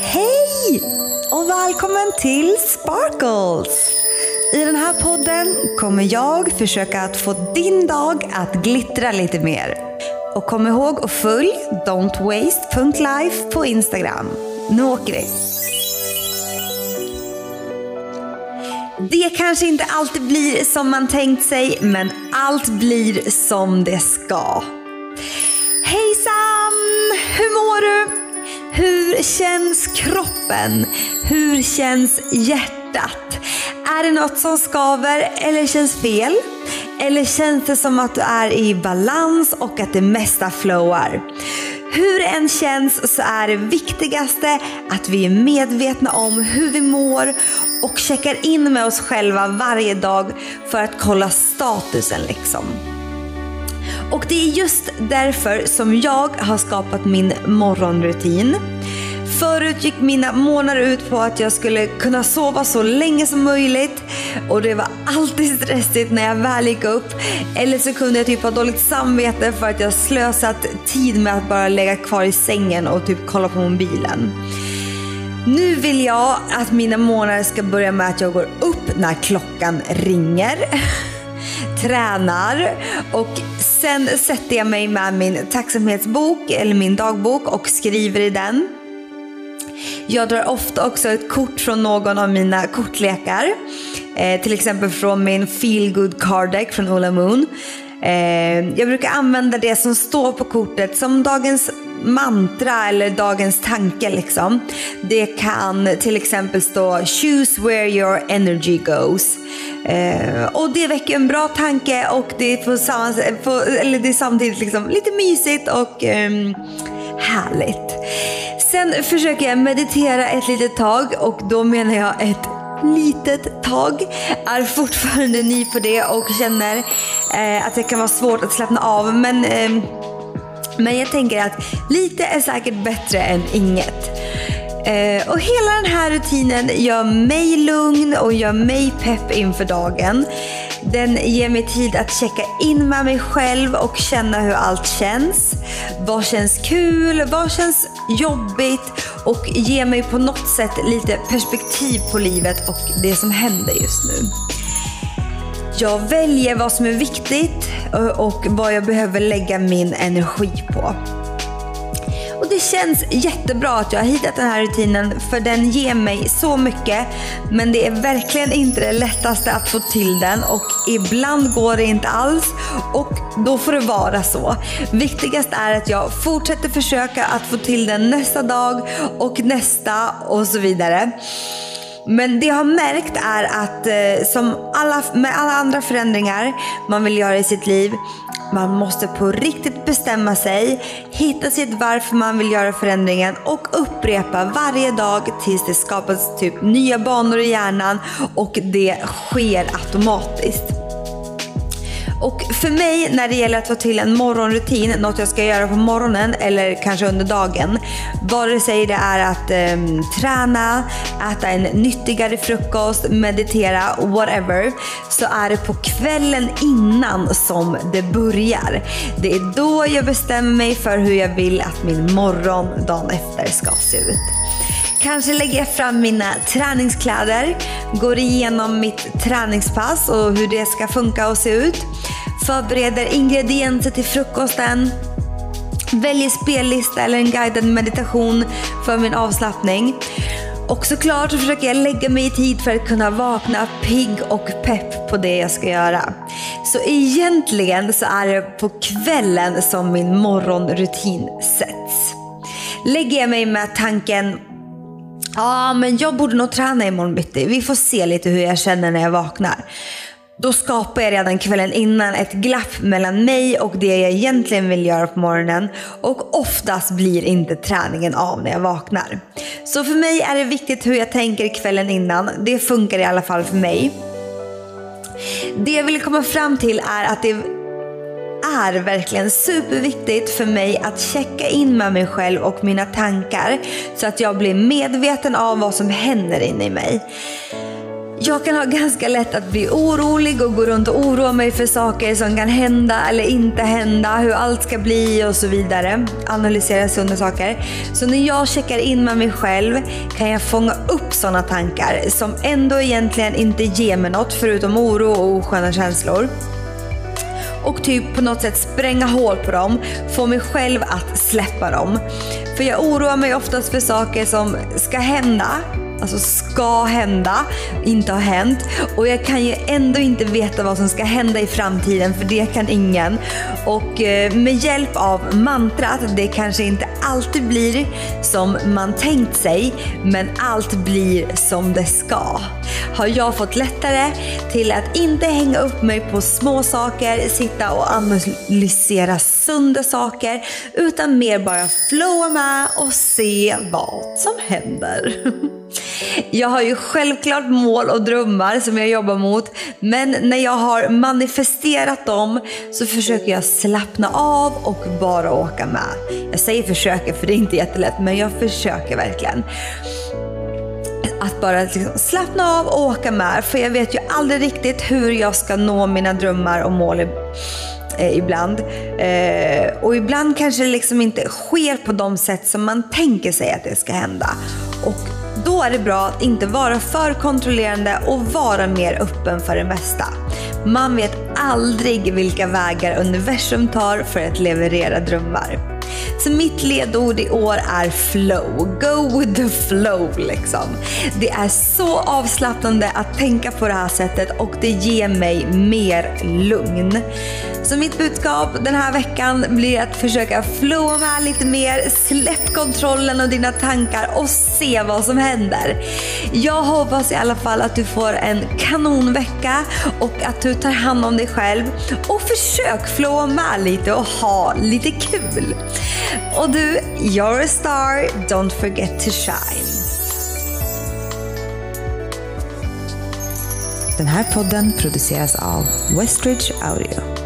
Hej och välkommen till Sparkles! I den här podden kommer jag försöka att få din dag att glittra lite mer. Och kom ihåg att följ don'twaste.life på Instagram. Nu åker vi! Det kanske inte alltid blir som man tänkt sig, men allt blir som det ska. Hur känns kroppen? Hur känns hjärtat? Är det något som skaver eller känns fel? Eller känns det som att du är i balans och att det mesta flowar? Hur det än känns så är det viktigaste att vi är medvetna om hur vi mår och checkar in med oss själva varje dag för att kolla statusen liksom. Och det är just därför som jag har skapat min morgonrutin. Förut gick mina månader ut på att jag skulle kunna sova så länge som möjligt och det var alltid stressigt när jag väl gick upp. Eller så kunde jag typ ha dåligt samvete för att jag slösat tid med att bara lägga kvar i sängen och typ kolla på mobilen. Nu vill jag att mina månader ska börja med att jag går upp när klockan ringer, tränar och sen sätter jag mig med min tacksamhetsbok eller min dagbok och skriver i den. Jag drar ofta också ett kort från någon av mina kortlekar. Eh, till exempel från min Feel Good Card Deck från Ola Moon. Eh, jag brukar använda det som står på kortet som dagens mantra eller dagens tanke liksom. Det kan till exempel stå “Choose where your energy goes”. Eh, och det väcker en bra tanke och det är, på samma, på, eller det är samtidigt liksom lite mysigt och eh, härligt. Sen försöker jag meditera ett litet tag och då menar jag ett litet tag. Är fortfarande ny på det och känner eh, att det kan vara svårt att slappna av. Men, eh, men jag tänker att lite är säkert bättre än inget. Eh, och hela den här rutinen gör mig lugn och gör mig pepp inför dagen. Den ger mig tid att checka in med mig själv och känna hur allt känns. Vad känns kul? Vad känns jobbigt? Och ger mig på något sätt lite perspektiv på livet och det som händer just nu. Jag väljer vad som är viktigt eh, och vad jag behöver lägga min energi på. Och det känns jättebra att jag har hittat den här rutinen för den ger mig så mycket. Men det är verkligen inte det lättaste att få till den och ibland går det inte alls och då får det vara så. Viktigast är att jag fortsätter försöka att få till den nästa dag och nästa och så vidare. Men det jag har märkt är att eh, som alla, med alla andra förändringar man vill göra i sitt liv man måste på riktigt bestämma sig, hitta sitt varför man vill göra förändringen och upprepa varje dag tills det skapas typ nya banor i hjärnan och det sker automatiskt. Och för mig när det gäller att få till en morgonrutin, något jag ska göra på morgonen eller kanske under dagen. Vare sig det är att eh, träna, äta en nyttigare frukost, meditera, whatever. Så är det på kvällen innan som det börjar. Det är då jag bestämmer mig för hur jag vill att min morgon dagen efter ska se ut. Kanske lägger jag fram mina träningskläder, går igenom mitt träningspass och hur det ska funka och se ut. Förbereder ingredienser till frukosten. Väljer spellista eller en guidad meditation för min avslappning. Och såklart så försöker jag lägga mig i tid för att kunna vakna pigg och pepp på det jag ska göra. Så egentligen så är det på kvällen som min morgonrutin sätts. Lägger jag mig med tanken Ja, men jag borde nog träna imorgon bitti. Vi får se lite hur jag känner när jag vaknar. Då skapar jag redan kvällen innan ett glapp mellan mig och det jag egentligen vill göra på morgonen. Och oftast blir inte träningen av när jag vaknar. Så för mig är det viktigt hur jag tänker kvällen innan. Det funkar i alla fall för mig. Det jag vill komma fram till är att det är verkligen superviktigt för mig att checka in med mig själv och mina tankar så att jag blir medveten av vad som händer inne i mig. Jag kan ha ganska lätt att bli orolig och gå runt och oroa mig för saker som kan hända eller inte hända, hur allt ska bli och så vidare. Analysera sunda saker. Så när jag checkar in med mig själv kan jag fånga upp sådana tankar som ändå egentligen inte ger mig något förutom oro och osköna känslor och typ på något sätt spränga hål på dem, få mig själv att släppa dem. För jag oroar mig oftast för saker som ska hända alltså ska hända, inte har hänt. Och jag kan ju ändå inte veta vad som ska hända i framtiden för det kan ingen. Och eh, med hjälp av mantrat, det kanske inte alltid blir som man tänkt sig, men allt blir som det ska. Har jag fått lättare till att inte hänga upp mig på små saker, sitta och analysera sunda saker, utan mer bara flowa med och se vad som händer. Jag har ju självklart mål och drömmar som jag jobbar mot. Men när jag har manifesterat dem så försöker jag slappna av och bara åka med. Jag säger försöker för det är inte jättelätt men jag försöker verkligen. Att bara liksom slappna av och åka med. För jag vet ju aldrig riktigt hur jag ska nå mina drömmar och mål eh, ibland. Eh, och ibland kanske det liksom inte sker på de sätt som man tänker sig att det ska hända. Och då är det bra att inte vara för kontrollerande och vara mer öppen för det mesta. Man vet aldrig vilka vägar universum tar för att leverera drömmar. Så mitt ledord i år är flow. Go with the flow liksom. Det är så avslappnande att tänka på det här sättet och det ger mig mer lugn. Så mitt budskap den här veckan blir att försöka flowa med lite mer. Släpp kontrollen och dina tankar och se vad som händer. Jag hoppas i alla fall att du får en kanonvecka och att du tar hand om dig själv. Och försök flowa med lite och ha lite kul. Och du, you're a star, don't forget to shine. Den här podden produceras av Westridge Audio.